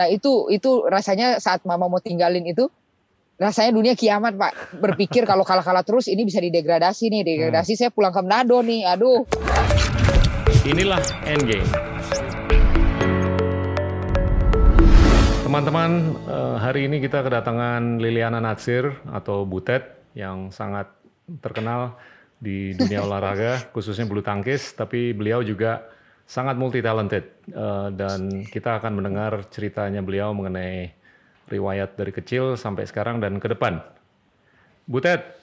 Nah itu itu rasanya saat mama mau tinggalin itu rasanya dunia kiamat pak. Berpikir kalau kalah-kalah terus ini bisa didegradasi nih, degradasi saya pulang ke Manado nih, aduh. Inilah Endgame. Teman-teman, eh, hari ini kita kedatangan Liliana Natsir atau Butet yang sangat terkenal di dunia olahraga, khususnya bulu tangkis, tapi beliau juga sangat multi talented Eh, dan kita akan mendengar ceritanya beliau mengenai riwayat dari kecil sampai sekarang dan ke depan. Butet,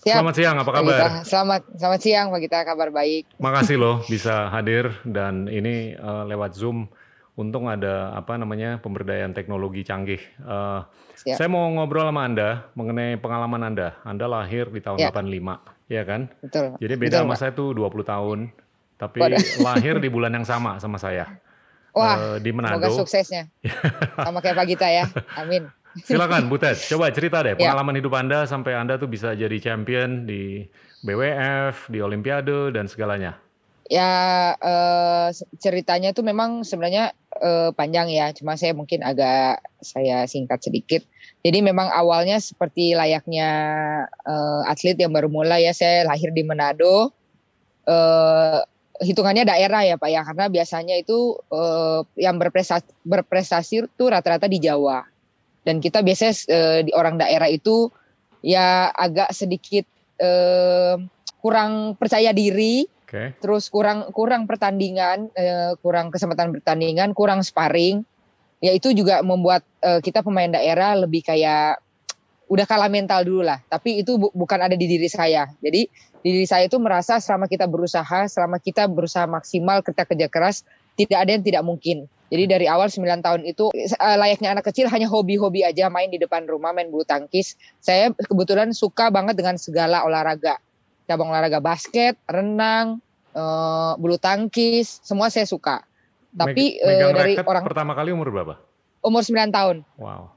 Siap. selamat siang, apa kabar? Gita. Selamat selamat siang Pak Gita, kabar baik. Makasih loh bisa hadir dan ini eh, lewat Zoom. Untung ada apa namanya pemberdayaan teknologi canggih. Siap. saya mau ngobrol sama Anda mengenai pengalaman Anda. Anda lahir di tahun Ya. 85, ya kan? Betul. Jadi beda Betul, sama Pak. saya tuh 20 tahun, tapi Waduh. lahir di bulan yang sama sama saya. Wah, Eh, di semoga Manado. suksesnya. Sama kayak Pak Gita ya. Amin. Silakan Butet, coba cerita deh Ya. pengalaman hidup Anda sampai Anda tuh bisa jadi champion di BWF, di Olimpiade dan segalanya. Ya eh, ceritanya itu memang sebenarnya eh, panjang ya, cuma saya mungkin agak saya singkat sedikit. Jadi memang awalnya seperti layaknya eh, atlet yang baru mulai ya, saya lahir di Manado. Eh, hitungannya daerah ya Pak ya, karena biasanya itu eh, yang berprestasi, berprestasi itu rata-rata di Jawa. Dan kita biasanya eh, di orang daerah itu ya agak sedikit eh, kurang percaya diri Oke. terus kurang kurang pertandingan, eh, kurang kesempatan pertandingan, kurang sparring. Ya itu juga membuat eh, kita pemain daerah lebih kayak udah kalah mental dulu lah. Tapi itu bu- bukan ada di diri saya. Jadi di diri saya itu merasa selama kita berusaha, selama kita berusaha maksimal, kita kerja keras, tidak ada yang tidak mungkin. Jadi dari awal 9 tahun itu eh, layaknya anak kecil hanya hobi-hobi aja main di depan rumah main bulu tangkis. Saya kebetulan suka banget dengan segala olahraga. Cabang olahraga basket, renang, eh, bulu tangkis, semua saya suka. Tapi Meg- eh, megang dari raket orang pertama kali umur berapa? umur 9 tahun. Wow.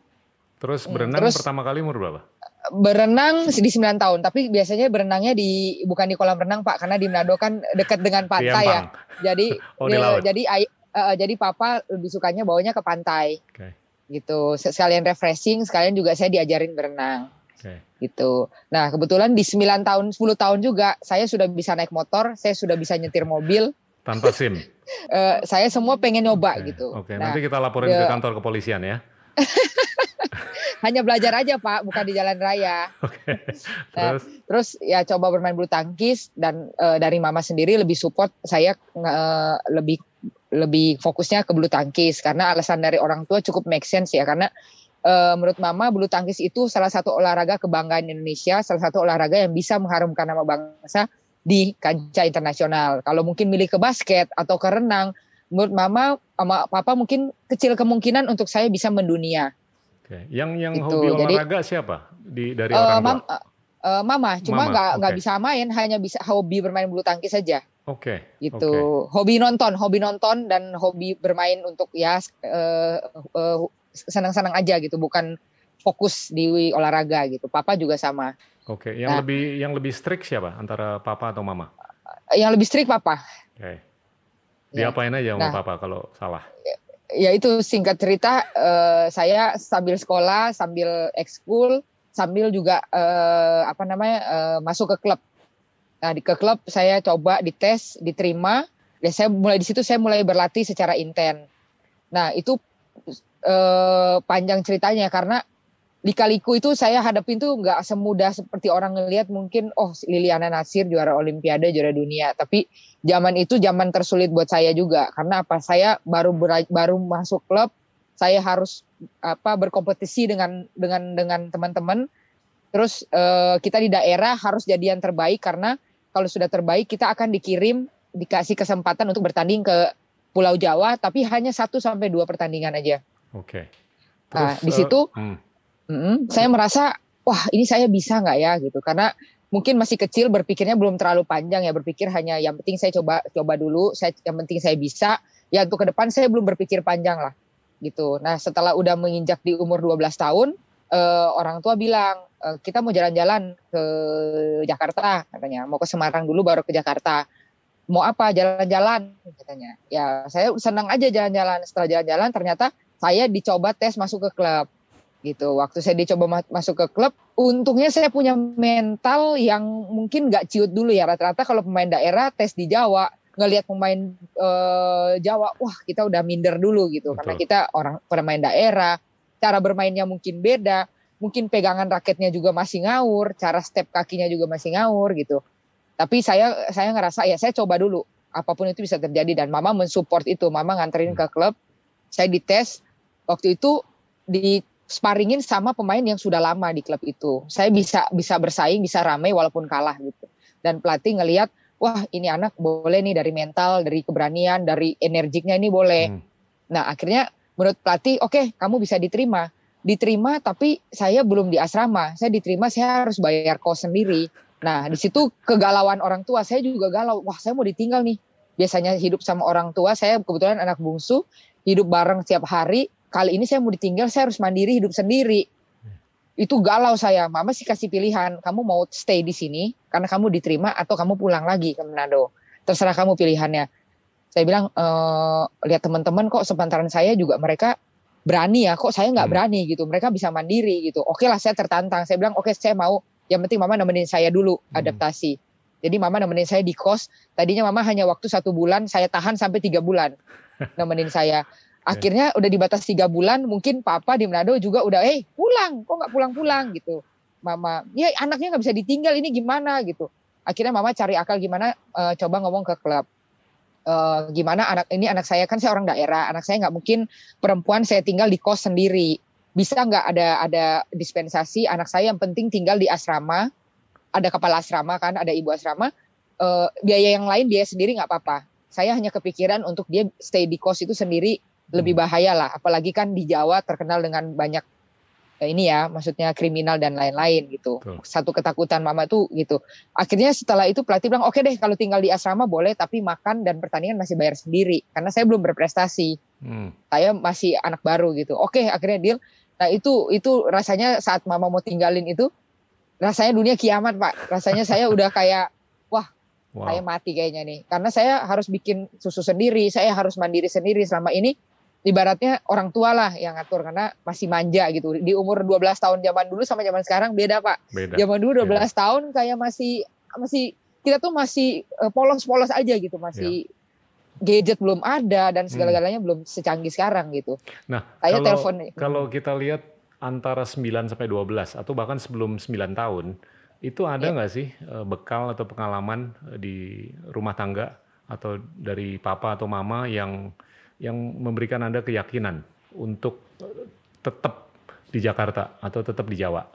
Terus Hmm, berenang terus- pertama kali umur berapa? Berenang di 9 tahun, tapi biasanya berenangnya di bukan di kolam renang, Pak, karena di Manado kan dekat dengan pantai ya. Jadi Oh, di laut. jadi eh, jadi papa lebih sukanya bawanya ke pantai. Oke. Gitu. Sekalian refreshing, sekalian juga saya diajarin berenang. Oke. gitu. Nah, kebetulan di 9 tahun, 10 tahun juga saya sudah bisa naik motor, saya sudah bisa nyetir mobil. Tanpa SIM. Eh, saya semua pengen nyoba Oke. gitu. Oke, Nah, nanti kita laporin ke kantor kepolisian ya. hanya belajar aja, Pak, bukan di jalan raya. Oke. Nah, Terus Terus ya coba bermain bulu tangkis dan eh, dari mama sendiri lebih support saya eh, lebih lebih fokusnya ke bulu tangkis karena alasan dari orang tua cukup make sense ya karena eh, menurut mama bulu tangkis itu salah satu olahraga kebanggaan Indonesia, salah satu olahraga yang bisa mengharumkan nama bangsa di kancah internasional. Kalau mungkin milih ke basket atau ke renang, menurut mama sama papa mungkin kecil kemungkinan untuk saya bisa mendunia. Oke. Yang yang Gitu, hobi jadi- olahraga siapa? Di dari Eh, orang tua. mam- eh, mama cuma nggak nggak oke. bisa main, hanya bisa hobi bermain bulu tangkis saja. Oke. gitu hobi nonton hobi nonton dan hobi bermain untuk ya eh, eh, senang-senang aja gitu bukan fokus di olahraga gitu papa juga sama Oke. Yang Nah. lebih yang lebih strict siapa? Antara papa atau mama? yang lebih strict papa Oke. Ya. Diapain aja sama Nah. papa kalau salah? Ya itu singkat cerita eh, saya sambil sekolah sambil ekskul sambil juga eh, apa namanya eh, masuk ke klub. Nah di ke klub saya coba dites diterima. Dan saya mulai di situ saya mulai berlatih secara inten. Nah itu eh, panjang ceritanya karena lika-liku itu saya hadapin tuh nggak semudah seperti orang ngelihat mungkin oh Liliana Nasir juara olimpiade juara dunia. Tapi zaman itu zaman tersulit buat saya juga. Karena apa? Saya baru baru masuk klub saya harus apa berkompetisi dengan dengan dengan teman-teman. Terus eh, kita di daerah harus jadi yang terbaik karena kalau sudah terbaik kita akan dikirim dikasih kesempatan untuk bertanding ke Pulau Jawa tapi hanya satu sampai dua pertandingan aja. Oke. Nah, Terus, di situ hmm, Mm-mm. saya merasa wah ini saya bisa nggak ya? Gitu. Karena mungkin masih kecil berpikirnya belum terlalu panjang ya berpikir hanya yang penting saya coba coba dulu saya yang penting saya bisa. Ya untuk ke depan saya belum berpikir panjang lah. Gitu. Nah setelah udah menginjak di umur 12 tahun eh, orang tua bilang "Eh, kita mau jalan-jalan ke Jakarta katanya. Mau ke Semarang dulu baru ke Jakarta. Mau apa? Jalan-jalan katanya. Ya saya senang aja jalan-jalan. Setelah jalan-jalan ternyata saya dicoba tes masuk ke klub gitu. Waktu saya dicoba ma masuk ke klub, untungnya saya punya mental yang mungkin nggak ciut dulu ya. Rata-rata kalau pemain daerah tes di Jawa, ngelihat pemain uh, Jawa, wah kita udah minder dulu gitu. Betul. Karena kita orang pemain daerah, cara bermainnya mungkin beda, mungkin pegangan raketnya juga masih ngawur, cara step kakinya juga masih ngawur gitu. Tapi saya saya ngerasa ya saya coba dulu apa pun itu bisa terjadi dan mama mensupport itu. Mama nganterin ke klub, saya dites. Waktu itu di sparingin sama pemain yang sudah lama di klub itu. Saya bisa bisa bersaing, bisa ramai walaupun kalah gitu. Dan pelatih ngelihat, wah ini anak boleh nih dari mental, dari keberanian, dari energiknya ini boleh. Hmm. Nah akhirnya menurut pelatih, oke okay, kamu bisa diterima. Diterima tapi saya belum di asrama. Saya diterima saya harus bayar kos sendiri. Nah di situ kegalauan orang tua saya juga galau. Wah saya mau ditinggal nih. Biasanya hidup sama orang tua, saya kebetulan anak bungsu, hidup bareng setiap hari kali ini saya mau ditinggal saya harus mandiri hidup sendiri. Itu galau saya. Mama sih kasih pilihan kamu mau stay di sini karena kamu diterima atau kamu pulang lagi ke Manado. Terserah kamu pilihannya. Saya bilang e, lihat teman-teman kok sepantaran saya juga mereka berani ya. Kok saya nggak hmm. berani gitu? Mereka bisa mandiri gitu. Oke lah saya tertantang. Saya bilang oke saya mau. Yang penting mama nemenin saya dulu hmm. adaptasi. Jadi mama nemenin saya di kos. Tadinya mama hanya waktu satu bulan saya tahan sampai tiga bulan nemenin saya Akhirnya udah dibatas tiga bulan, mungkin papa di Manado juga udah, eh pulang, kok nggak pulang-pulang gitu. Mama, ya anaknya nggak bisa ditinggal, ini gimana gitu. Akhirnya mama cari akal gimana, uh, coba ngomong ke klub. Uh, gimana anak ini anak saya kan saya orang daerah, anak saya nggak mungkin perempuan saya tinggal di kos sendiri. Bisa nggak ada ada dispensasi anak saya yang penting tinggal di asrama, ada kepala asrama kan, ada ibu asrama. Uh, biaya yang lain dia sendiri nggak apa-apa. Saya hanya kepikiran untuk dia stay di kos itu sendiri lebih hmm. bahaya lah. Apalagi kan di Jawa terkenal dengan banyak eh, ini ya maksudnya kriminal dan lain-lain gitu. Tuh. satu ketakutan mama tuh gitu. Akhirnya setelah itu pelatih bilang oke okay deh kalau tinggal di asrama boleh tapi makan dan pertandingan masih bayar sendiri. Karena saya belum berprestasi. Hmm. saya masih anak baru gitu. Oke okay, akhirnya deal. Nah itu itu rasanya saat mama mau tinggalin itu rasanya dunia kiamat pak. Rasanya saya udah kayak wah wow. saya mati kayaknya nih. Karena saya harus bikin susu sendiri saya harus mandiri sendiri. Selama ini ibaratnya orang tua lah yang ngatur karena masih manja gitu. Di umur 12 tahun zaman dulu sama zaman sekarang beda, Pak. Beda. Zaman dulu 12 beda. tahun kayak masih masih kita tuh masih eh, polos-polos aja gitu, masih ya. gadget belum ada dan hmm. segala-galanya hmm. belum secanggih sekarang gitu. Nah, saya kalau, telepon kalau kita lihat antara 9 sampai 12 atau bahkan sebelum 9 tahun, itu ada iya. nggak ya. sih eh, bekal atau pengalaman eh, di rumah tangga atau dari papa atau mama yang yang memberikan Anda keyakinan untuk tetap di Jakarta atau tetap di Jawa?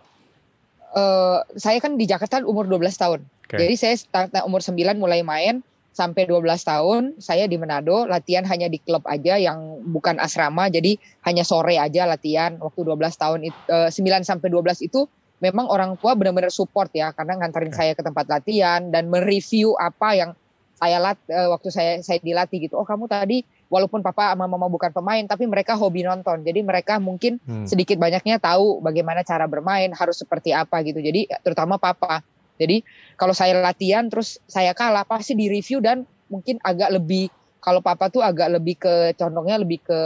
Uh, saya kan di Jakarta umur 12 tahun. Okay. Jadi saya start umur 9 mulai main sampai 12 tahun saya di Manado latihan hanya di klub aja yang bukan asrama jadi hanya sore aja latihan waktu 12 tahun uh, 9 sampai 12 itu memang orang tua benar-benar support ya karena nganterin okay. saya ke tempat latihan dan mereview apa yang saya lat uh, waktu saya saya dilatih gitu. Oh, kamu tadi walaupun papa sama mama bukan pemain tapi mereka hobi nonton jadi mereka mungkin hmm. sedikit banyaknya tahu bagaimana cara bermain harus seperti apa gitu jadi terutama papa jadi kalau saya latihan terus saya kalah pasti di review dan mungkin agak lebih kalau papa tuh agak lebih ke condongnya lebih ke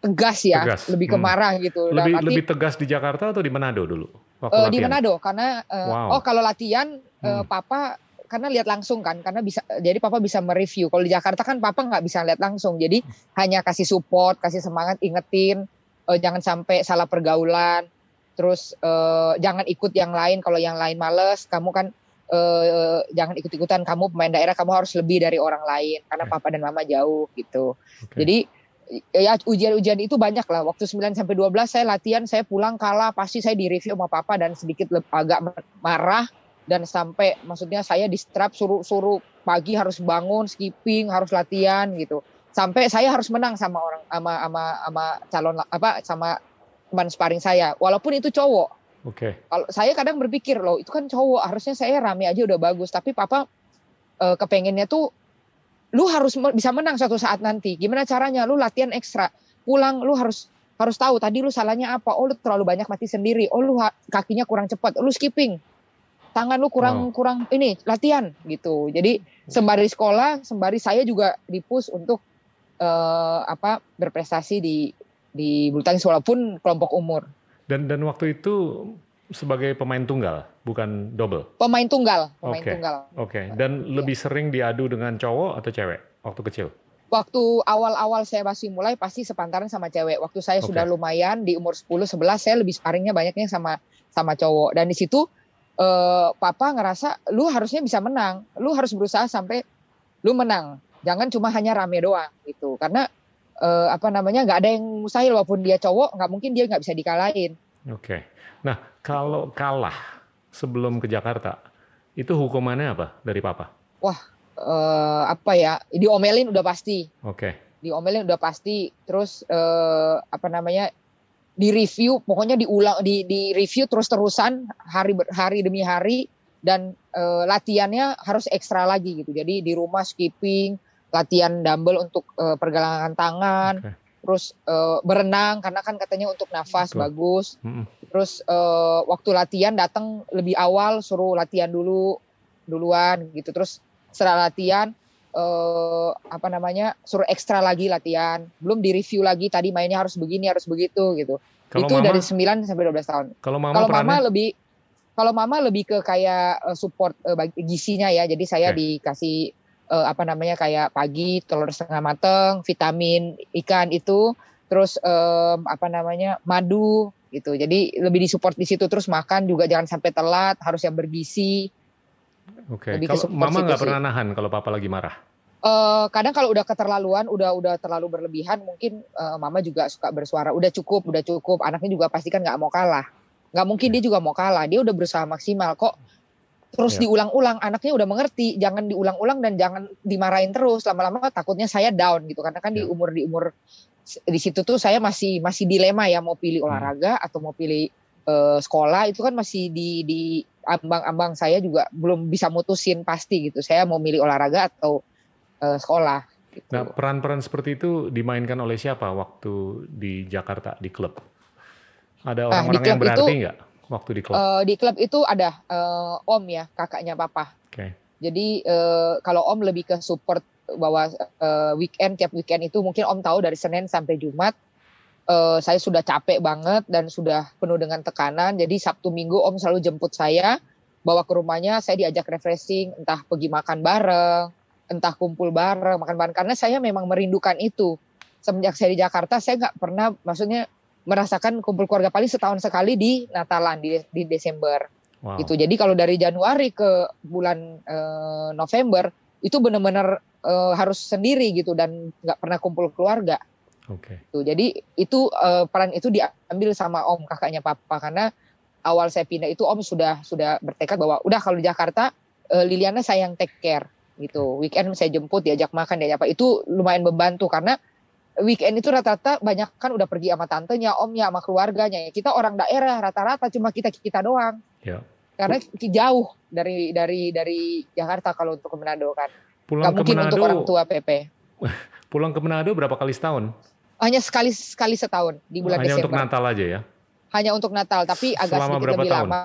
tegas ya tegas. lebih ke hmm. marah hmm. gitu lebih arti, lebih tegas di Jakarta atau di Manado dulu waktu uh, di Manado karena uh, wow. oh kalau latihan uh, papa karena lihat langsung kan karena bisa jadi papa bisa mereview. Kalau di Jakarta kan papa nggak bisa lihat langsung. Jadi hanya kasih support kasih semangat ingetin uh, jangan sampai salah pergaulan. Terus uh, jangan ikut yang lain. Kalau yang lain males kamu kan uh, jangan ikut-ikutan. Kamu pemain daerah kamu harus lebih dari orang lain. Karena papa dan mama jauh gitu. Okay. jadi ya ujian-ujian itu banyak lah. Waktu 9 sampai 12 saya latihan, saya pulang kalah, pasti saya di review sama papa dan sedikit agak marah dan sampai maksudnya saya di strap suruh-suruh pagi harus bangun skipping harus latihan gitu. Sampai saya harus menang sama orang sama sama sama calon apa sama teman sparring saya. Walaupun itu cowok. Oke. Okay. kalau saya kadang berpikir loh itu kan cowok harusnya saya rame aja udah bagus. Tapi papa e, kepengennya tuh lu harus bisa menang suatu saat nanti. Gimana caranya? Lu latihan ekstra. Pulang lu harus harus tahu tadi lu salahnya apa. Oh lu terlalu banyak mati sendiri. Oh lu kakinya kurang cepat. Oh, lu skipping tangan lu kurang oh. kurang ini latihan gitu. Jadi sembari sekolah, sembari saya juga dipus untuk uh, apa berprestasi di di bulu tangkis walaupun kelompok umur. Dan dan waktu itu sebagai pemain tunggal, bukan double. Pemain tunggal, pemain tunggal. Oke. Dan Iya. lebih sering diadu dengan cowok atau cewek waktu kecil? Waktu awal-awal saya masih mulai pasti sepantaran sama cewek. Waktu saya Oke. sudah lumayan di umur 10 11 saya lebih sparringnya banyaknya sama sama cowok. Dan di situ eh, papa ngerasa lu harusnya bisa menang. Lu harus berusaha sampai lu menang. Jangan cuma hanya rame doang gitu. Karena eh, apa namanya nggak ada yang mustahil walaupun dia cowok nggak mungkin dia nggak bisa dikalahin. Oke. Nah, kalau kalah sebelum ke Jakarta, itu hukumannya apa dari papa? Eh, apa ya diomelin udah pasti. Oke. diomelin udah pasti terus eh, apa namanya di review pokoknya diulang di di review terus terusan hari ber- hari demi hari dan eh, latihannya harus ekstra lagi gitu jadi di rumah skipping latihan dumbbell untuk eh, pergelangan tangan Oke. terus eh, berenang karena kan katanya untuk nafas Betul. bagus Mm-mm. terus eh, waktu latihan datang lebih awal suruh latihan dulu duluan gitu terus setelah latihan eh, apa namanya suruh ekstra lagi latihan. Belum di review lagi tadi mainnya harus begini harus begitu gitu. Kalau itu mama, dari 9 sampai 12 tahun. Kalau mama kalau mama lebih kalau mama lebih ke kayak eh, support eh, bagi- gizinya ya. Jadi saya Oke. dikasih eh, apa namanya kayak pagi telur setengah mateng vitamin ikan itu terus em, apa namanya madu gitu. Jadi lebih disupport di situ. Terus makan juga jangan sampai telat harus yang bergizi Oke. ke Kalau mama nggak pernah nahan kalau papa lagi marah. Eh, kadang kalau udah keterlaluan, udah udah terlalu berlebihan, mungkin eh, mama juga suka bersuara, udah cukup, udah cukup. Anaknya juga pasti kan nggak mau kalah, nggak mungkin dia juga mau kalah. Dia udah berusaha maksimal kok. Terus Ya. diulang-ulang, anaknya udah mengerti, jangan diulang-ulang dan jangan dimarahin terus. Lama-lama takutnya saya down gitu, karena kan di Ya. umur di umur di situ tuh saya masih masih dilema ya mau pilih Hmm. olahraga atau mau pilih eh, sekolah itu kan masih di di ambang-ambang saya juga belum bisa mutusin pasti gitu. Saya mau milih olahraga atau eh, sekolah. Gitu. Nah, peran-peran seperti itu dimainkan oleh siapa waktu di Jakarta di klub? Ada Ah, di orang-orang yang klub berarti nggak waktu di klub? Eh, di klub itu ada eh, om ya kakaknya papa. Oke. Jadi eh, kalau om lebih ke support bahwa eh, weekend tiap weekend itu mungkin om tahu dari Senin sampai Jumat eh, saya sudah capek banget dan sudah penuh dengan tekanan. Jadi Sabtu Minggu om selalu jemput saya bawa ke rumahnya. Saya diajak refreshing, entah pergi makan bareng, entah kumpul bareng makan bareng. Karena saya memang merindukan itu. Semenjak saya di Jakarta saya nggak pernah maksudnya merasakan kumpul keluarga paling setahun sekali di Natalan di, di Desember Wow. gitu. Jadi kalau dari Januari ke bulan eh, November itu benar-benar eh, harus sendiri gitu dan nggak pernah kumpul keluarga. Oke. Gitu. Jadi itu eh, peran itu diambil sama Om kakaknya Papa karena awal saya pindah itu Om sudah sudah bertekad bahwa udah kalau di Jakarta eh, Liliana saya yang take care gitu. Weekend saya jemput diajak makan diajak apa itu lumayan membantu karena weekend itu rata-rata banyak kan udah pergi sama tantenya, omnya, sama keluarganya. Kita orang daerah rata-rata cuma kita kita doang. Ya. Karena jauh dari dari dari Jakarta kalau untuk ke Manado kan. Pulang Nggak ke mungkin untuk orang Manado, tua PP. pulang ke Manado berapa kali setahun? Hanya sekali sekali setahun di bulan Hanya Desember. untuk Natal aja ya? Hanya untuk Natal, tapi agak Selama sedikit lebih tahun? lama.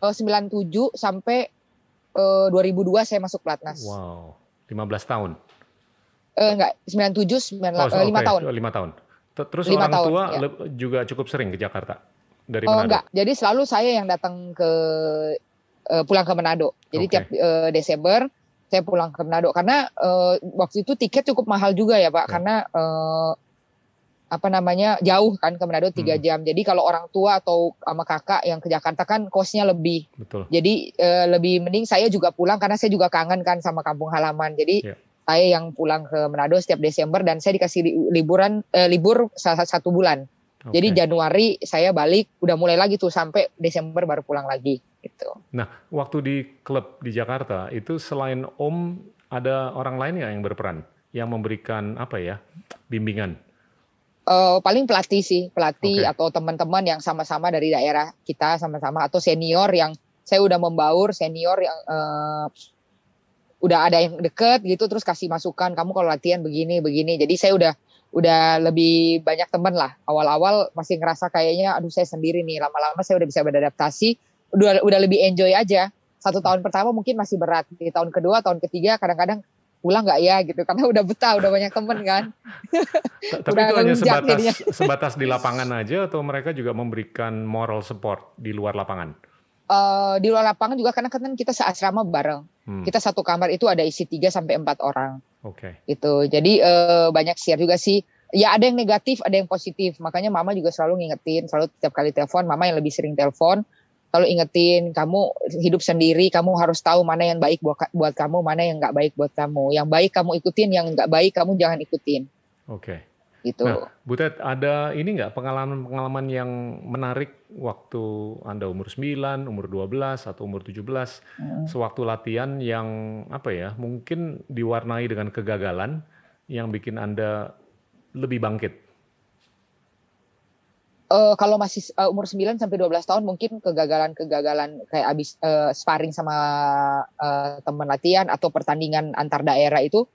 Eh, 97 sampai eh, 2002 saya masuk Platnas. Wow. 15 tahun. Eh, enggak, 97 9 Oh, eh, 5 oke. tahun. Oh, lima tahun. T- Terus Lima orang tahun, tua ya. juga cukup sering ke Jakarta dari Oh Manado. enggak, jadi selalu saya yang datang ke eh, pulang ke Manado. Jadi Oke. tiap eh, Desember saya pulang ke Manado karena eh, waktu itu tiket cukup mahal juga ya Pak Ya. karena eh, apa namanya jauh kan ke Manado tiga Hmm. jam. Jadi kalau orang tua atau sama kakak yang ke Jakarta kan kosnya lebih. Betul. Jadi eh, lebih mending saya juga pulang karena saya juga kangen kan sama kampung halaman. Jadi Ya. saya yang pulang ke Manado setiap Desember dan saya dikasih li- liburan eh, libur sa- satu bulan. Oke. Jadi Januari saya balik udah mulai lagi tuh sampai Desember baru pulang lagi gitu. Nah, waktu di klub di Jakarta itu selain Om ada orang lain yang berperan, yang memberikan apa ya bimbingan? Eh, paling pelatih sih, pelatih Oke. atau teman-teman yang sama-sama dari daerah kita sama-sama atau senior yang saya udah membaur senior yang eh, udah ada yang deket gitu terus kasih masukan kamu kalau latihan begini begini. Jadi saya udah udah lebih banyak teman lah. Awal-awal masih ngerasa kayaknya aduh saya sendiri nih. Lama-lama saya udah bisa beradaptasi, udah udah lebih enjoy aja. Satu tahun pertama mungkin masih berat. Di tahun kedua, tahun ketiga kadang-kadang pulang nggak ya gitu. Karena udah betah udah banyak temen kan. Tapi itu hanya sebatas sebatas di lapangan aja atau mereka juga memberikan moral support di luar lapangan? Uh, di luar lapangan juga karena kan kita seasrama bareng. Hmm. kita satu kamar itu ada isi 3 sampai empat orang. Oke. Okay. itu jadi uh, banyak share juga sih. Ya ada yang negatif ada yang positif. Makanya mama juga selalu ngingetin selalu setiap kali telepon mama yang lebih sering telepon kalau ingetin kamu hidup sendiri, kamu harus tahu mana yang baik buat, buat kamu, mana yang nggak baik buat kamu. Yang baik kamu ikutin, yang nggak baik kamu jangan ikutin. Oke. Okay. Gitu. Nah, Butet, ada ini nggak pengalaman-pengalaman yang menarik waktu Anda umur 9, umur 12, atau umur 17, hmm. sewaktu latihan yang apa ya, mungkin diwarnai dengan kegagalan yang bikin Anda lebih bangkit? Uh, kalau masih uh, umur 9 sampai 12 tahun mungkin kegagalan-kegagalan kayak abis uh, sparring sama uh, teman latihan atau pertandingan antar daerah itu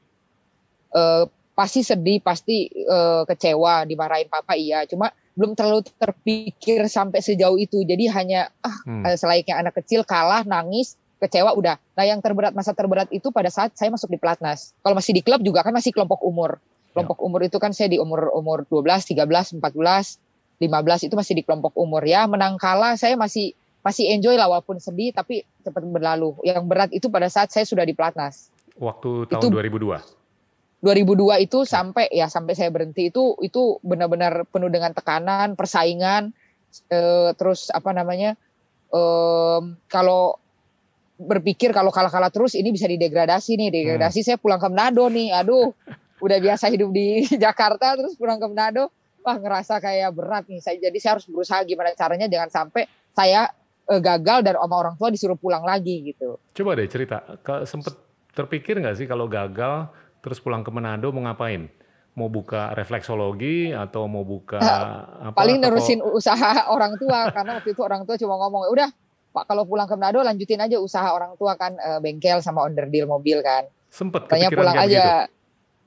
uh, pasti sedih, pasti uh, kecewa, dimarahin papa iya, cuma belum terlalu terpikir sampai sejauh itu. Jadi hanya ah hmm. selayaknya anak kecil kalah, nangis, kecewa udah. Nah, yang terberat masa terberat itu pada saat saya masuk di pelatnas. Kalau masih di klub juga kan masih kelompok umur. Kelompok ya. umur itu kan saya di umur umur 12, 13, 14 15 itu masih di kelompok umur ya. Menang kalah saya masih masih enjoy lah walaupun sedih tapi cepat berlalu. Yang berat itu pada saat saya sudah di pelatnas. Waktu tahun itu, 2002. 2002 itu sampai ya sampai saya berhenti itu itu benar-benar penuh dengan tekanan, persaingan eh, terus apa namanya? Eh, kalau berpikir kalau kalah-kalah terus ini bisa didegradasi nih, degradasi hmm. saya pulang ke Manado nih. Aduh, udah biasa hidup di Jakarta terus pulang ke Manado wah ngerasa kayak berat nih. Saya jadi saya harus berusaha gimana caranya jangan sampai saya uh, gagal dan sama orang tua disuruh pulang lagi gitu. Coba deh cerita. Sempet terpikir nggak sih kalau gagal terus pulang ke Manado mau ngapain? Mau buka refleksologi atau mau buka uh, apa? paling nerusin usaha orang tua. Karena waktu itu orang tua cuma ngomong udah Pak kalau pulang ke Manado lanjutin aja usaha orang tua kan uh, bengkel sama onderdil mobil kan. Sempet Tanya pulang aja. begitu?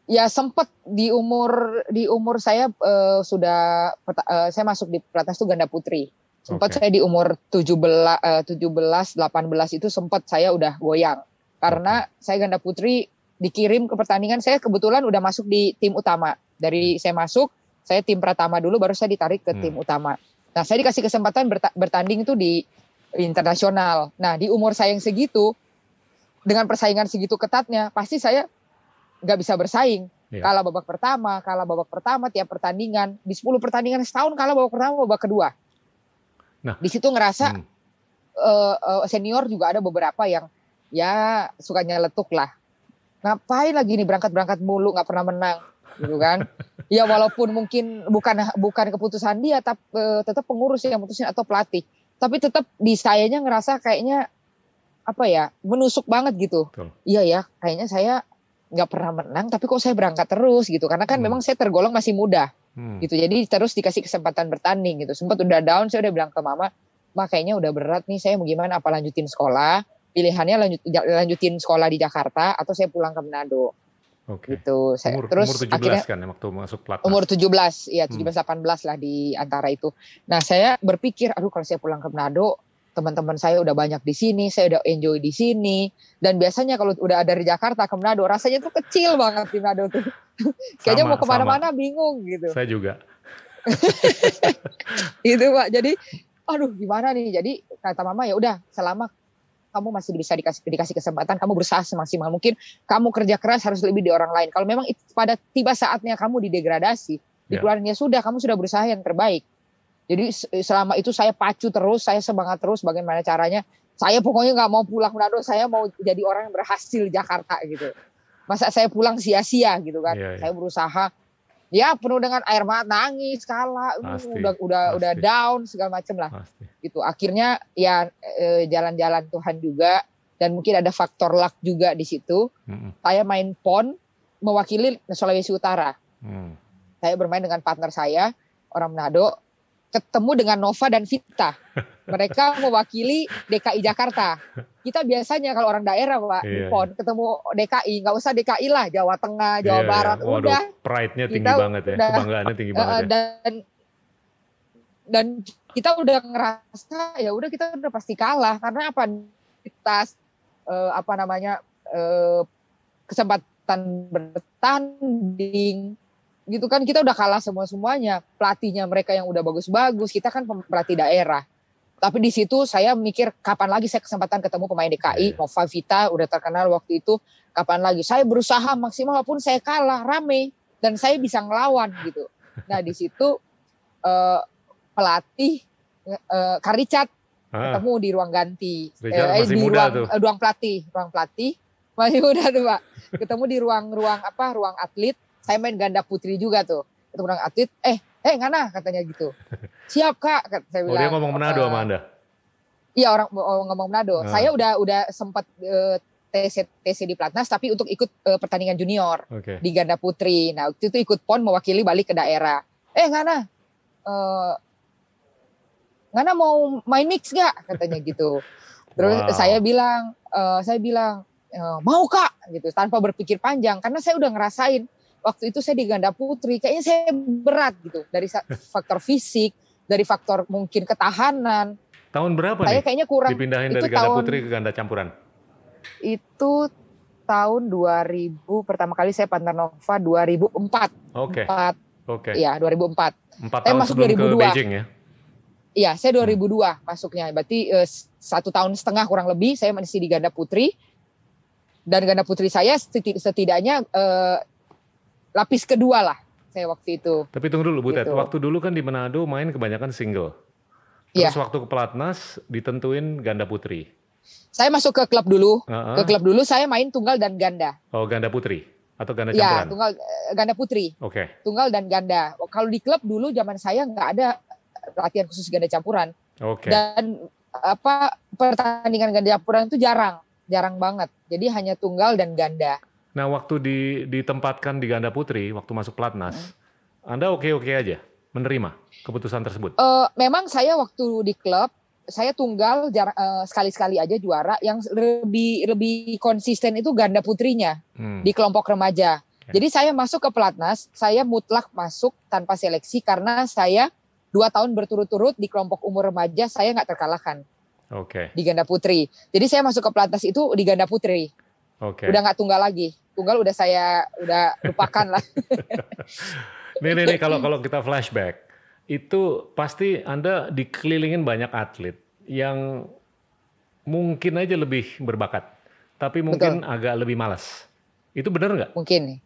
Ya sempat di umur di umur saya uh, sudah uh, saya masuk di pelatnas itu ganda putri. Sempat okay. saya di umur 17 uh, 17 18 itu sempat saya udah goyang. Karena okay. saya ganda putri dikirim ke pertandingan saya kebetulan udah masuk di tim utama. Dari saya masuk, saya tim Pratama dulu baru saya ditarik ke hmm. tim utama. Nah, saya dikasih kesempatan bertanding itu di internasional. Nah, di umur saya yang segitu dengan persaingan segitu ketatnya, pasti saya nggak bisa bersaing. Yeah. Kalah babak pertama, kalah babak pertama tiap pertandingan. Di 10 pertandingan setahun kalah babak pertama, babak kedua. Nah, di situ ngerasa hmm. uh, uh, senior juga ada beberapa yang ya sukanya letuk lah. Ngapain lagi nih berangkat-berangkat mulu nggak pernah menang gitu kan. ya walaupun mungkin bukan bukan keputusan dia tapi uh, tetap pengurus yang mutusin atau pelatih. Tapi tetap di sayanya ngerasa kayaknya apa ya menusuk banget gitu. Iya ya, kayaknya saya nggak pernah menang tapi kok saya berangkat terus gitu karena kan hmm. memang saya tergolong masih muda hmm. gitu jadi terus dikasih kesempatan bertanding gitu sempat udah down saya udah bilang ke mama mah kayaknya udah berat nih saya mau gimana apa lanjutin sekolah pilihannya lanjut lanjutin sekolah di Jakarta atau saya pulang ke Manado Oke. Gitu. Saya, umur, terus umur 17 akhirnya, kan ya waktu masuk pelatnas. Umur 17, ya 17 hmm. 18 lah di antara itu. Nah, saya berpikir aduh kalau saya pulang ke Manado teman-teman saya udah banyak di sini, saya udah enjoy di sini. Dan biasanya kalau udah ada di Jakarta ke Manado, rasanya tuh kecil banget di Manado tuh. Kayaknya mau ke mana-mana bingung gitu. Saya juga. itu pak. Jadi, aduh gimana nih? Jadi kata mama ya udah selama kamu masih bisa dikasih dikasih kesempatan, kamu berusaha semaksimal mungkin. Kamu kerja keras harus lebih di orang lain. Kalau memang pada tiba saatnya kamu didegradasi, dikeluarin ya. ya sudah, kamu sudah berusaha yang terbaik jadi selama itu saya pacu terus, saya semangat terus bagaimana caranya. Saya pokoknya nggak mau pulang Manado, saya mau jadi orang yang berhasil di Jakarta gitu. Masa saya pulang sia-sia gitu kan. Yeah, yeah. Saya berusaha ya penuh dengan air mata, nangis, kalah, udah udah pasti. udah down segala macem lah. Pasti. Gitu. Akhirnya ya eh, jalan-jalan Tuhan juga dan mungkin ada faktor luck juga di situ. Mm -hmm. Saya main pon mewakili Sulawesi Utara. Mm. Saya bermain dengan partner saya orang Manado ketemu dengan Nova dan Vita. Mereka mewakili DKI Jakarta. Kita biasanya kalau orang daerah Pak, iya, PON ketemu DKI, nggak usah DKI lah, Jawa Tengah, Jawa iya, Barat, Waduh, udah. Pride-nya tinggi banget ya, udah, kebanggaannya tinggi banget ya. Dan dan kita udah ngerasa ya udah kita udah pasti kalah karena apa kita uh, apa namanya uh, kesempat kesempatan bertanding gitu kan kita udah kalah semua semuanya pelatihnya mereka yang udah bagus-bagus kita kan pelatih daerah. Tapi di situ saya mikir kapan lagi saya kesempatan ketemu pemain DKI yeah. Nova Vita udah terkenal waktu itu kapan lagi? Saya berusaha maksimal walaupun saya kalah rame. Dan saya bisa ngelawan gitu. Nah di situ uh, pelatih uh, Karicat ah. ketemu di ruang ganti. Eh, di ruang tuh. ruang pelatih ruang pelatih. Masih muda tuh pak. Ketemu di ruang ruang apa ruang atlet saya main ganda putri juga tuh. Ketemu orang atlet eh eh ngana katanya gitu. Siap kak kata saya bilang oh, dia ngomong Manado sama anda? Iya orang oh, ngomong Manado. Nah. saya udah udah sempat uh, TC, TC di Platnas tapi untuk ikut uh, pertandingan junior okay. di ganda putri. Nah waktu itu ikut pon mewakili balik ke daerah. Eh ngana uh, ngana mau main mix gak katanya gitu. Terus wow. saya bilang uh, saya bilang mau kak gitu tanpa berpikir panjang. Karena saya udah ngerasain waktu itu saya di ganda putri kayaknya saya berat gitu dari faktor fisik dari faktor mungkin ketahanan tahun berapa saya nih kayaknya kurang dipindahin dari ganda tahun, putri ke ganda campuran itu tahun 2000 pertama kali saya Pantar Nova 2004 oke okay. oke okay. ya 2004 empat tahun masuk sebelum 2002. ke Beijing ya Iya, saya 2002 hmm. masuknya. Berarti eh, satu tahun setengah kurang lebih saya masih di ganda putri. Dan ganda putri saya setidaknya eh, lapis kedua lah saya waktu itu. Tapi tunggu dulu Bu gitu. waktu dulu kan di Manado main kebanyakan single. Terus ya. waktu ke Pelatnas ditentuin ganda putri. Saya masuk ke klub dulu. Uh-huh. Ke klub dulu saya main tunggal dan ganda. Oh, ganda putri atau ganda ya, campuran? Ya, tunggal eh, ganda putri. Oke. Okay. Tunggal dan ganda. Kalau di klub dulu zaman saya nggak ada latihan khusus ganda campuran. Oke. Okay. Dan apa pertandingan ganda campuran itu jarang, jarang banget. Jadi hanya tunggal dan ganda. Nah, waktu di, ditempatkan di ganda putri, waktu masuk pelatnas, hmm. Anda oke-oke aja menerima keputusan tersebut? Uh, memang saya waktu di klub, saya tunggal uh, sekali-sekali aja juara. Yang lebih lebih konsisten itu ganda putrinya hmm. di kelompok remaja. Okay. Jadi saya masuk ke pelatnas, saya mutlak masuk tanpa seleksi karena saya dua tahun berturut-turut di kelompok umur remaja saya nggak terkalahkan. Oke. Okay. Di ganda putri. Jadi saya masuk ke pelatnas itu di ganda putri. Oke. Okay. Udah nggak tunggal lagi tunggal udah saya udah lupakan lah. nih, nih, nih kalau kalau kita flashback, itu pasti Anda dikelilingin banyak atlet yang mungkin aja lebih berbakat, tapi mungkin Betul. agak lebih malas. Itu benar nggak? Mungkin.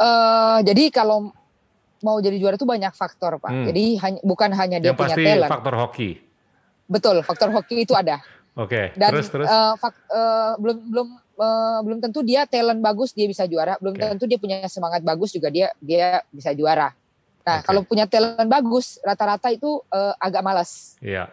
Uh, jadi kalau mau jadi juara itu banyak faktor, Pak. Hmm. Jadi hanya, bukan hanya dia yang punya pasti talent. faktor hoki. Betul, faktor hoki itu ada. Oke. Okay. Dan terus terus. Uh, fak, uh, belum belum uh, belum tentu dia talent bagus dia bisa juara, belum okay. tentu dia punya semangat bagus juga dia dia bisa juara. Nah, okay. kalau punya talent bagus, rata-rata itu uh, agak malas. Iya. Yeah.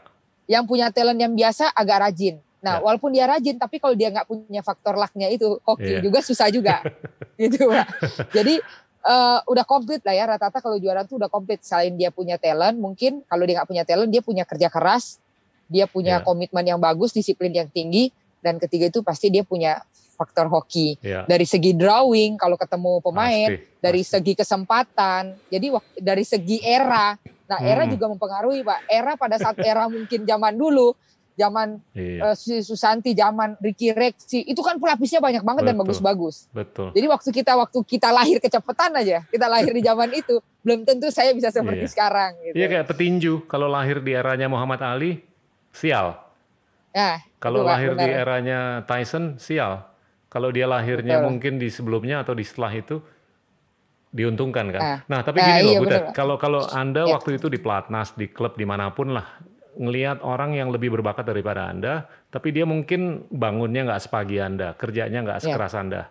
Yang punya talent yang biasa agak rajin. Nah, yeah. walaupun dia rajin, tapi kalau dia nggak punya faktor lucknya itu, hoki yeah. juga susah juga, gitu pak. Jadi uh, udah komplit lah ya rata-rata kalau juara tuh udah komplit. Selain dia punya talent, mungkin kalau dia nggak punya talent, dia punya kerja keras, dia punya yeah. komitmen yang bagus, disiplin yang tinggi, dan ketiga itu pasti dia punya faktor hoki. Yeah. Dari segi drawing kalau ketemu pemain, pasti, dari pasti. segi kesempatan. Jadi dari segi era. Nah, era hmm. juga mempengaruhi, Pak. Era pada saat era mungkin zaman dulu, zaman iya. uh, Susanti, zaman Ricky Rexi, itu kan pelapisnya banyak banget Betul. dan bagus-bagus. Betul. Jadi waktu kita waktu kita lahir kecepatan aja, kita lahir di zaman itu, belum tentu saya bisa seperti iya. sekarang. Gitu. Iya kayak petinju, kalau lahir di eranya Muhammad Ali, sial. Nah, kalau lahir benar. di eranya Tyson, sial. Kalau dia lahirnya Betul. mungkin di sebelumnya atau di setelah itu diuntungkan kan. Ah. Nah, tapi gini ah, loh, iya, Butet, kalau kalau Anda ya. waktu itu di Platnas, di klub di mana pun lah, ngelihat orang yang lebih berbakat daripada Anda, tapi dia mungkin bangunnya nggak sepagi Anda, kerjanya nggak iya. sekeras ya. Anda.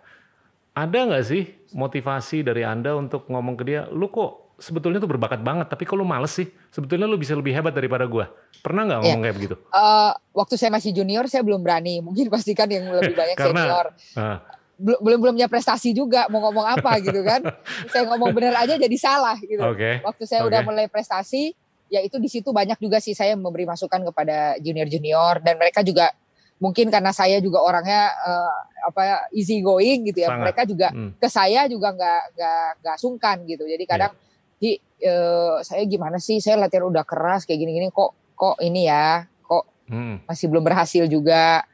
Ada nggak sih motivasi dari Anda untuk ngomong ke dia, lu kok sebetulnya tuh berbakat banget, tapi kalau males sih, sebetulnya lu bisa lebih hebat daripada gua. Pernah nggak ngomong yeah. kayak begitu? Uh, waktu saya masih junior, saya belum berani. Mungkin pastikan yang lebih banyak Karena, senior. Uh, belum belum belumnya prestasi juga mau ngomong apa gitu kan saya ngomong benar aja jadi salah gitu okay. waktu saya okay. udah mulai prestasi ya itu di situ banyak juga sih saya memberi masukan kepada junior junior dan mereka juga mungkin karena saya juga orangnya uh, apa easy going gitu ya Sangat. mereka juga hmm. ke saya juga nggak nggak nggak sungkan gitu jadi kadang yeah di uh, saya gimana sih saya latihan udah keras kayak gini-gini kok kok ini ya kok hmm. masih belum berhasil juga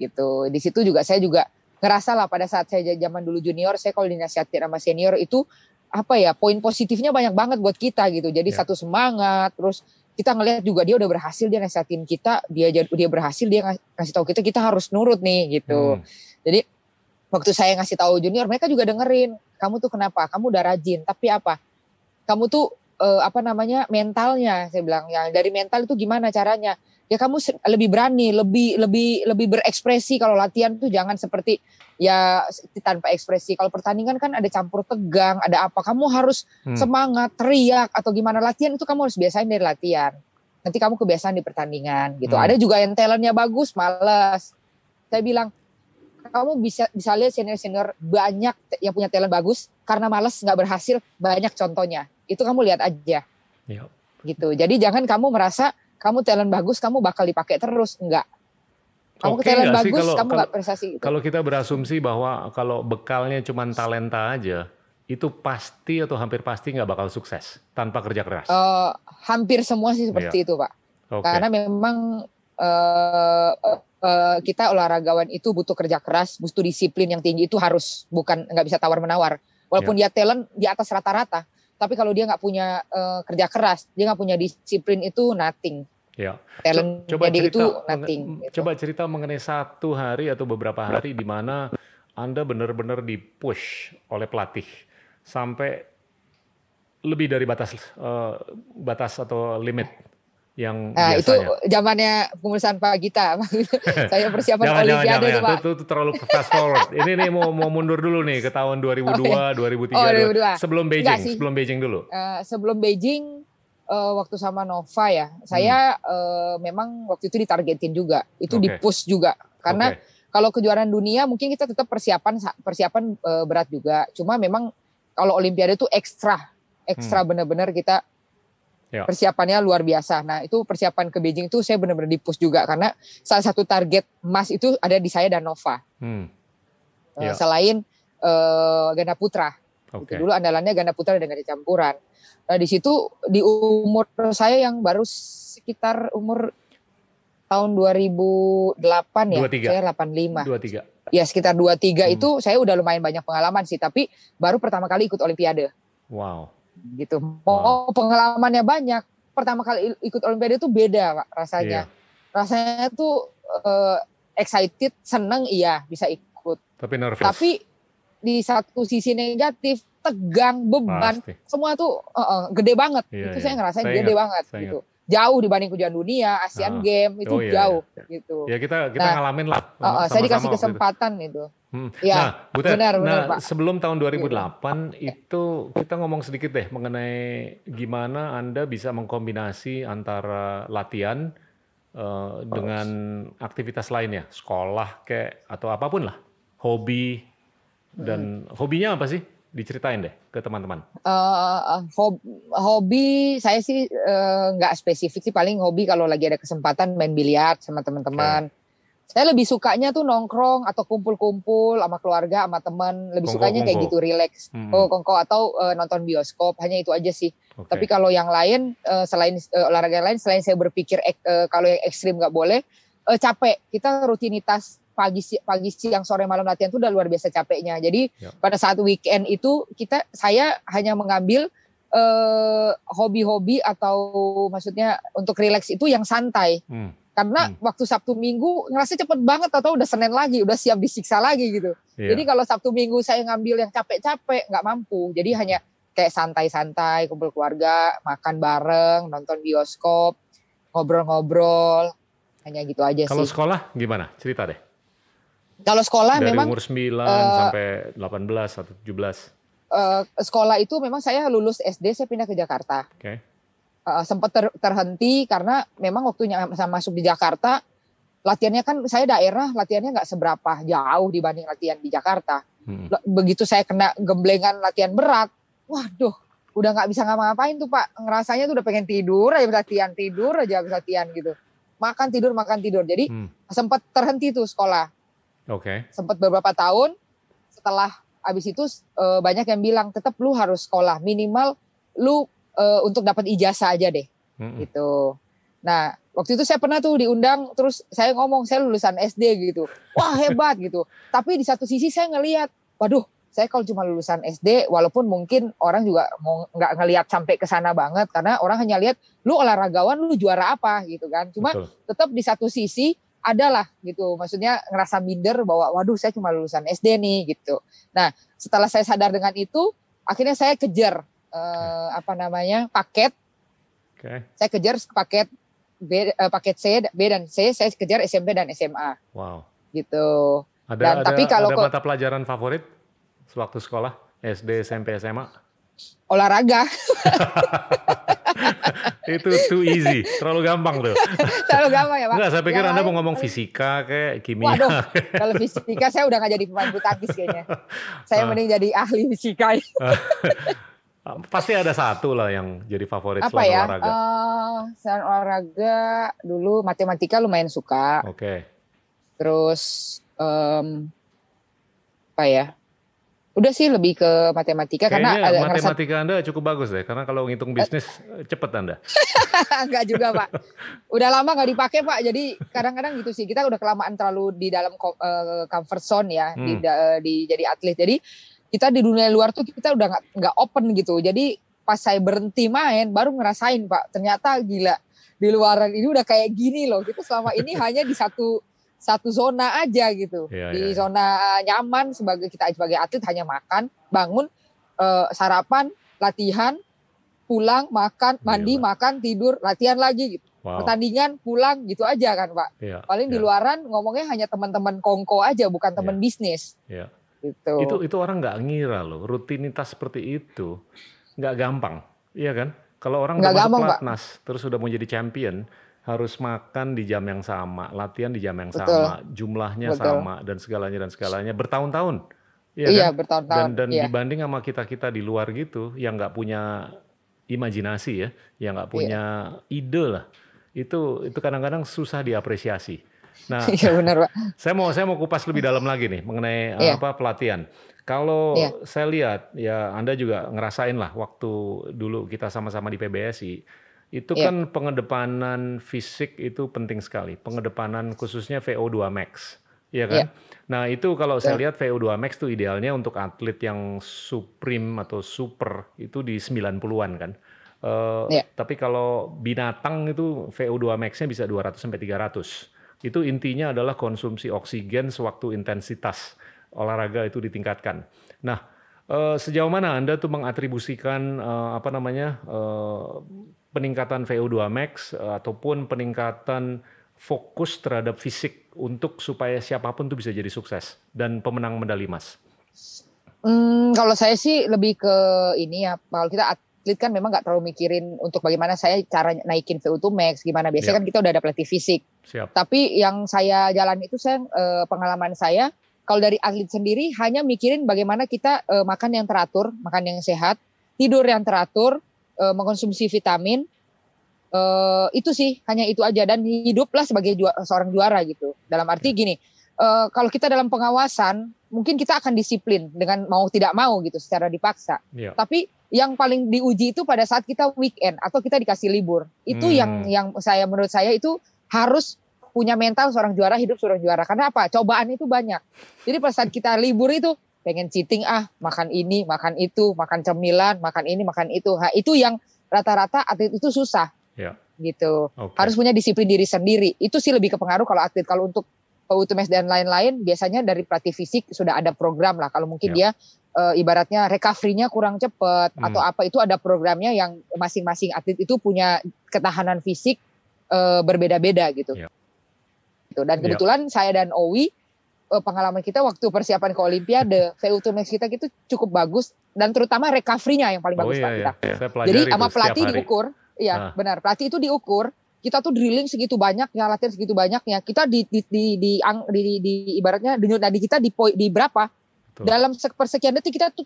gitu di situ juga saya juga ngerasa lah pada saat saya zaman dulu junior, saya kalau dinasihatin sama senior itu apa ya poin positifnya banyak banget buat kita gitu. Jadi Ya. satu semangat, terus kita ngelihat juga dia udah berhasil dia nasihatin kita, dia dia berhasil dia ngas- ngasih tahu kita kita harus nurut nih gitu. Hmm. Jadi waktu saya ngasih tahu junior, mereka juga dengerin. Kamu tuh kenapa? Kamu udah rajin, tapi apa? Kamu tuh eh, apa namanya mentalnya? Saya bilang ya dari mental itu gimana caranya? Ya kamu lebih berani, lebih lebih lebih berekspresi kalau latihan tuh jangan seperti ya tanpa ekspresi. Kalau pertandingan kan ada campur tegang, ada apa? Kamu harus Hmm. semangat, teriak atau gimana latihan itu kamu harus biasain dari latihan. Nanti kamu kebiasaan di pertandingan gitu. Hmm. Ada juga yang talentnya bagus, males. Saya bilang kamu bisa bisa lihat senior senior banyak yang punya talent bagus karena males nggak berhasil banyak contohnya. Itu kamu lihat aja Ya. gitu. Jadi jangan kamu merasa kamu talent bagus kamu bakal dipakai terus enggak. Kamu Oke talent sih bagus kalau- kamu nggak prestasi gitu. Kalau kita berasumsi bahwa kalau bekalnya cuma talenta aja, itu pasti atau hampir pasti nggak bakal sukses tanpa kerja keras. Eh, hampir semua sih seperti itu pak. Oke. Karena memang eh, eh, kita olahragawan itu butuh kerja keras, butuh disiplin yang tinggi itu harus bukan nggak bisa tawar menawar. Walaupun dia talent di atas rata-rata, tapi kalau dia nggak punya eh, kerja keras, dia nggak punya disiplin itu nothing. Ya. Talent coba dia cerita, itu nothing. gitu. coba cerita mengenai satu hari atau beberapa hari di mana Anda benar-benar dipush oleh pelatih sampai lebih dari batas eh, batas atau limit yang Nah, itu biasanya. zamannya pengursan Pak Gita. Saya persiapan Jangan, Olimpiade jangan, jangan. Pak. Itu, itu terlalu fast forward. Ini nih mau mau mundur dulu nih ke tahun 2002, 2003, Oh, 2002. sebelum Beijing, sebelum Beijing dulu. Eh, sebelum Beijing eh, waktu sama Nova ya, saya eh, memang waktu itu ditargetin juga, itu Hmm. Oke. di-push juga. Karena Oke. kalau kejuaraan dunia mungkin kita tetap persiapan persiapan eh, berat juga. Cuma memang kalau Olimpiade itu ekstra, ekstra benar-benar kita Hmm. Ya. persiapannya luar biasa. Nah itu persiapan ke Beijing itu saya benar-benar di-push juga karena salah satu target emas itu ada di saya dan Nova. Hmm, Eh, Ya. Selain eh, ganda putra. Oke. Gitu. Dulu andalannya ganda putra dan ganda campuran. Nah di situ di umur saya yang baru sekitar umur tahun 2008 ya, 23. saya 85. Dua tiga. Ya sekitar 23 Hmm. itu saya udah lumayan banyak pengalaman sih, tapi baru pertama kali ikut Olimpiade Wow. Gitu. Mau pengalamannya banyak. Pertama kali ikut Olimpiade itu beda Pak, rasanya. Iya. Rasanya tuh eh, excited, seneng iya bisa ikut. Tapi nervous. Tapi di satu sisi negatif, tegang, beban, Pasti. semua tuh eh, eh, gede banget. Iya, itu iya. saya ngerasain Saya gede ingat, banget saya gitu. Jauh dibanding kejuaraan dunia, Ah. Asian Game itu Oh, iya, jauh iya. gitu. Ya kita kita Nah, ngalamin lah. Eh, eh, saya sama-sama dikasih waktu itu. kesempatan itu. Hmm. Iya, nah, Butet, benar, benar, nah, Pak. Iya. sebelum tahun 2008 itu kita ngomong sedikit deh mengenai gimana Anda bisa mengkombinasi antara latihan eh, dengan aktivitas lainnya, sekolah kayak atau apa pun lah, hobi dan Hmm. hobinya apa sih? Diceritain deh ke teman-teman. Eh, hob- hobi saya sih eh, nggak spesifik sih paling hobi kalau lagi ada kesempatan main biliar sama teman-teman. Saya lebih sukanya tuh nongkrong atau kumpul-kumpul sama keluarga sama teman. Lebih sukanya kayak Kongko-kongko. gitu relax. Hmm, Oh kongko atau eh, nonton bioskop hanya itu aja sih. oke. Tapi kalau yang lain eh, selain eh, olahraga lain selain saya berpikir ek- eh, kalau yang ekstrim nggak boleh eh, capek. Kita rutinitas pagi si- pagi siang sore malam latihan itu udah luar biasa capeknya. Jadi Ya. pada saat weekend itu kita saya hanya mengambil eh, hobi-hobi atau maksudnya untuk rileks itu yang santai. Hmm, Karena Hmm. waktu Sabtu Minggu ngerasa cepet banget atau udah Senin lagi, udah siap disiksa lagi gitu. iya. Jadi kalau Sabtu Minggu saya ngambil yang capek-capek nggak mampu. Jadi hanya kayak santai-santai, kumpul keluarga, makan bareng, nonton bioskop, ngobrol-ngobrol, hanya gitu aja kalau sih. sekolah gimana? Cerita deh. Kalau sekolah Dari memang umur 9 eh, sampai 18 atau 17. eh, sekolah itu memang saya lulus SD saya pindah ke Jakarta. Oke. Eh, sempat ter- terhenti karena memang waktunya saya masuk di Jakarta latihannya kan saya daerah latihannya nggak seberapa jauh dibanding latihan di Jakarta. Hmm. Begitu saya kena gemblengan latihan berat, waduh, udah nggak bisa ngapa-ngapain tuh Pak. Ngerasanya tuh udah pengen tidur aja latihan, tidur aja latihan gitu. Makan tidur, makan tidur. Jadi Hmm. sempat terhenti tuh sekolah. Oke. Sempat beberapa tahun setelah habis itu eh, banyak yang bilang tetap lu harus sekolah minimal lu eh, untuk dapat ijazah aja deh Mm-mm. gitu. Nah waktu itu saya pernah tuh diundang terus saya ngomong saya lulusan SD gitu wah hebat gitu tapi di satu sisi saya ngelihat waduh saya kalau cuma lulusan SD walaupun mungkin orang juga mau nggak ngelihat sampai ke sana banget karena orang hanya lihat lu olahragawan lu juara apa gitu kan cuma Betul. tetap di satu sisi adalah gitu maksudnya ngerasa minder bahwa waduh saya cuma lulusan SD nih gitu nah setelah saya sadar dengan itu akhirnya saya kejar eh, apa namanya paket okay. saya kejar paket B, uh, paket C, B dan C, saya kejar SMP dan SMA. Wow. Gitu. Ada, dan ada, tapi kalau ada mata pelajaran favorit sewaktu sekolah SD, SMP, SMA? Olahraga. itu too easy, terlalu gampang tuh. terlalu gampang ya Pak? Enggak, saya pikir ya, Anda mau ngomong fisika kayak kimia. Waduh, kalau fisika saya udah gak jadi pemain bulu tangkis kayaknya. Saya uh. mending jadi ahli fisika. Pasti ada satu lah yang jadi favorit apa ya? olahraga. Uh, selain olahraga dulu matematika lumayan suka. Oke. Okay. Terus um, apa ya? Udah sih lebih ke matematika Kayaknya karena ada matematika ngerasa... Anda cukup bagus deh karena kalau ngitung bisnis uh, cepet Anda. Enggak juga Pak. Udah lama nggak dipakai Pak. Jadi kadang-kadang gitu sih kita udah kelamaan terlalu di dalam uh, comfort zone ya hmm. di, di jadi atlet. Jadi kita di dunia luar tuh kita udah nggak nggak open gitu jadi pas saya berhenti main baru ngerasain pak ternyata gila di luaran ini udah kayak gini loh kita selama ini hanya di satu satu zona aja gitu yeah, di yeah, iya. zona nyaman sebagai kita sebagai atlet hanya makan bangun uh, sarapan latihan pulang makan iya, mandi yeah, makan tidur latihan lagi gitu wow. pertandingan pulang gitu aja kan pak yeah, paling yeah. di iya. luaran ngomongnya hanya teman-teman kongko aja bukan teman yeah. bisnis yeah. Gitu. Itu itu orang nggak ngira loh, rutinitas seperti itu nggak gampang, iya kan? Kalau orang nggak gampang, pelatnas, Pak. terus sudah mau jadi champion, harus makan di jam yang sama, latihan di jam yang Betul. sama, jumlahnya Betul. sama dan segalanya dan segalanya bertahun-tahun. Iya, iya kan? bertahun-tahun. Dan, dan iya. dibanding sama kita kita di luar gitu, yang nggak punya imajinasi ya, yang nggak punya iya. ide lah, itu itu kadang-kadang susah diapresiasi. Nah, iya benar pak. Saya mau saya mau kupas lebih dalam lagi nih mengenai yeah. apa pelatihan. Kalau yeah. saya lihat ya Anda juga ngerasain lah waktu dulu kita sama-sama di PBSI itu yeah. kan pengedepanan fisik itu penting sekali. Pengedepanan khususnya VO2 max. Iya kan? Yeah. Nah, itu kalau saya lihat VO2 max itu idealnya untuk atlet yang supreme atau super itu di 90-an kan. Uh, yeah. Tapi kalau binatang itu VO2 max-nya bisa 200 sampai 300 itu intinya adalah konsumsi oksigen sewaktu intensitas olahraga itu ditingkatkan. Nah, eh, sejauh mana Anda tuh mengatribusikan eh, apa namanya eh, peningkatan VO2 max ataupun peningkatan fokus terhadap fisik untuk supaya siapa pun tuh bisa jadi sukses dan pemenang medali emas? Hmm, kalau saya sih lebih ke ini ya, kalau kita atlet kan memang nggak terlalu mikirin untuk bagaimana saya cara naikin VO2 max gimana biasanya Siap. kan kita udah ada pelatih fisik. Siap. Tapi yang saya jalan itu saya eh, pengalaman saya kalau dari atlet sendiri hanya mikirin bagaimana kita eh, makan yang teratur, makan yang sehat, tidur yang teratur, eh, mengkonsumsi vitamin. Eh, itu sih hanya itu aja dan hiduplah sebagai ju seorang juara gitu. Dalam arti gini, eh, kalau kita dalam pengawasan mungkin kita akan disiplin dengan mau tidak mau gitu secara dipaksa. Yeah. Tapi yang paling diuji itu pada saat kita weekend atau kita dikasih libur. Itu hmm. yang yang saya menurut saya itu harus punya mental seorang juara hidup seorang juara. Karena apa? Cobaan itu banyak. Jadi pada saat kita libur itu pengen cheating ah, makan ini, makan itu, makan cemilan, makan ini, makan itu. Nah, itu yang rata-rata atlet itu susah. Ya. Gitu. Okay. Harus punya disiplin diri sendiri. Itu sih lebih kepengaruh kalau atlet. Kalau untuk UTMS dan lain-lain biasanya dari pelatih fisik sudah ada program lah. Kalau mungkin ya. dia uh, ibaratnya recovery-nya kurang cepat hmm. atau apa itu ada programnya yang masing-masing atlet itu punya ketahanan fisik uh, berbeda-beda gitu. Yeah. Gitu. Dan ya. kebetulan yeah. saya dan Owi pengalaman kita waktu persiapan ke Olimpiade VO2 max kita gitu cukup bagus dan terutama recovery-nya yang paling oh, bagus iya, kita. Iya. Jadi sama pelatih diukur, iya nah. benar pelatih itu diukur kita tuh drilling segitu banyak ya latihan segitu banyak ya kita di di di di, di, di, di ibaratnya denyut nadi kita di di berapa Betul. Dalam persekian detik kita tuh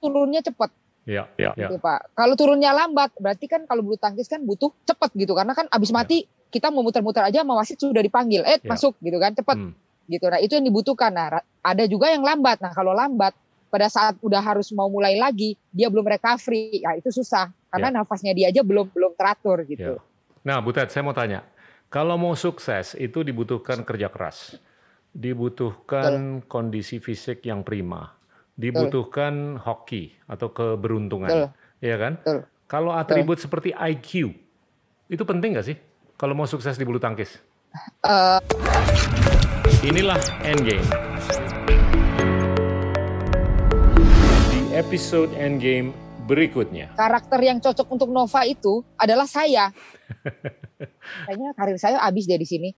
turunnya cepat. Iya, iya, iya. Gitu, Pak. Kalau turunnya lambat, berarti kan kalau bulu tangkis kan butuh cepat gitu. Karena kan abis iya. mati ya. kita mau muter-muter aja sama wasit sudah dipanggil. Eh, ya. masuk gitu kan, cepat. Hmm. Gitu. Nah, itu yang dibutuhkan. Nah, ada juga yang lambat. Nah, kalau lambat pada saat udah harus mau mulai lagi, dia belum recovery. Ya, itu susah. Karena ya. nafasnya dia aja belum belum teratur gitu. Ya. Nah, Butet, saya mau tanya. Kalau mau sukses itu dibutuhkan kerja keras, dibutuhkan Betul. kondisi fisik yang prima, dibutuhkan Betul. hoki atau keberuntungan, Betul. ya kan? Betul. Kalau atribut Betul. seperti IQ itu penting nggak sih? Kalau mau sukses di bulu tangkis? Uh... Inilah Endgame. Di episode Endgame berikutnya. Karakter yang cocok untuk Nova itu adalah saya. Kayaknya karir saya habis dia di sini.